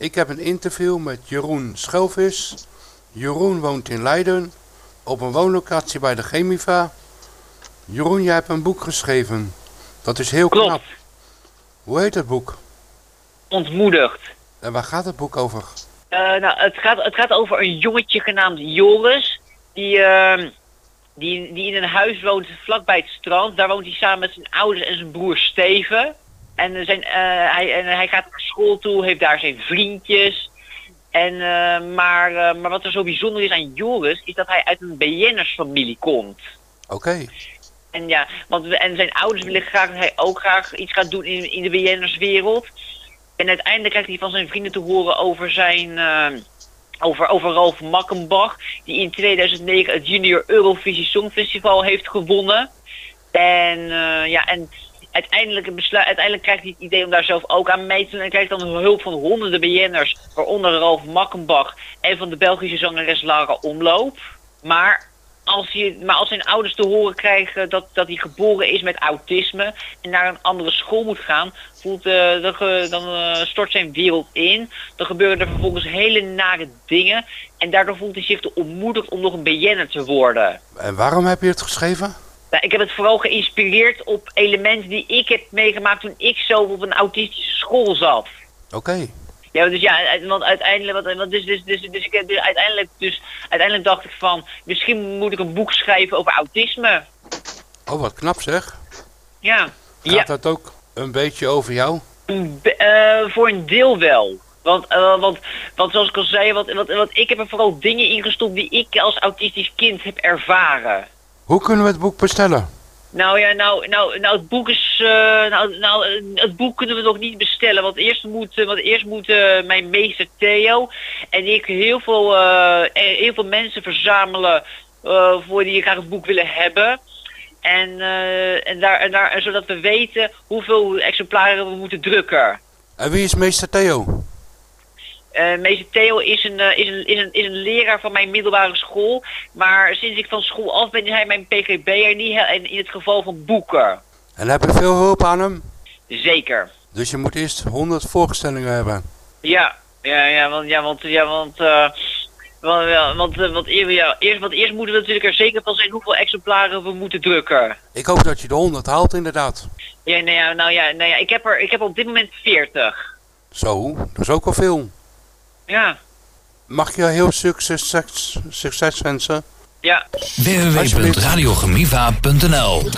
Ik heb een interview met Jeroen Schelvis. Jeroen woont in Leiden op een woonlocatie bij de Chemiva. Jeroen, jij hebt een boek geschreven. Dat is heel Klopt. knap. Hoe heet het boek? Ontmoedigd. En waar gaat het boek over? Eh, nou, het gaat, het gaat over een jongetje genaamd Joris. Die, ehm, die, die in een huis woont vlakbij het strand. Daar woont hij samen met zijn ouders en zijn broer Steven. En, zijn, eh, hij, en hij gaat naar school toe, heeft daar zijn vriendjes. En, eh, maar, eh, maar wat er zo bijzonder is aan Joris, is dat hij uit een BN'ersfamilie komt. Oké. En ja, want we- en zijn ouders willen graag dat hij ook graag iets gaat doen in, in de BN'erswereld. En uiteindelijk krijgt hij van zijn vrienden te horen over zijn. eh, over, over Ralf Makkenbach, die in 2009 het Junior Eurovisie Songfestival heeft gewonnen. En ja, en uiteindelijk, besluit, uiteindelijk krijgt hij het idee om daar zelf ook aan mee te doen. En krijgt dan hulp van honderden BN'ers, waaronder Ralf Makkenbach en van de Belgische zangeres Lara Omloop. Maar als, je, maar als zijn ouders te horen krijgen dat, dat hij geboren is met autisme en naar een andere school moet gaan, voelt, eh, dan, dan eh, stort zijn wereld in. Dan gebeuren er vervolgens hele nare dingen en daardoor voelt hij zich te ontmoedigd om nog een BN'er te worden. En waarom heb je het geschreven? Nou, ik heb het vooral geïnspireerd op elementen die ik heb meegemaakt toen ik zo op een autistische school zat. Oké. Ja, dus ja, want uiteindelijk, want, dus, dus, dus, dus, ik heb dus uiteindelijk, dus uiteindelijk dacht ik van, misschien moet ik een boek schrijven over autisme. Oh, wat knap zeg. Ja. Gaat Ja, dat ook een beetje over jou? eh, voor een deel wel. Want, eh, want, want zoals ik al zei, want, want, want ik heb er vooral dingen in gestopt die ik als autistisch kind heb ervaren. Hoe kunnen we het boek bestellen? Nou ja, nou, nou, nou het boek is. eh, nou, nou, het boek kunnen we nog niet bestellen. Want eerst moet, eh, want eerst moet eh, mijn meester Theo en ik heel veel, heel veel mensen verzamelen. voor die graag het boek willen hebben. En, en, daar, en daar, zodat we weten hoeveel exemplaren we moeten drukken. En wie is meester Theo? Eh, meester Theo is een, eh, is, een, is, een, is een leraar van mijn middelbare school. Maar sinds ik van school af ben, is hij mijn PGB'er niet. En in het geval van boeken. En heb je veel hulp aan hem? Zeker. Dus je moet eerst 100 voorstellingen hebben. Ja, ja, ja, want, ja, want, ja, want, eh, want, ja, want, want, ja, eerst, want eerst moeten we natuurlijk er zeker van zijn hoeveel exemplaren we moeten drukken. Ik hoop dat je de 100 haalt inderdaad. Ja, nou ja, nou ja, nou ja ik, heb er, ik heb op dit moment 40. Zo, dat is ook al veel. Ja, Mag je heel succes, succes wensen? ja. www.radiogemiva.nl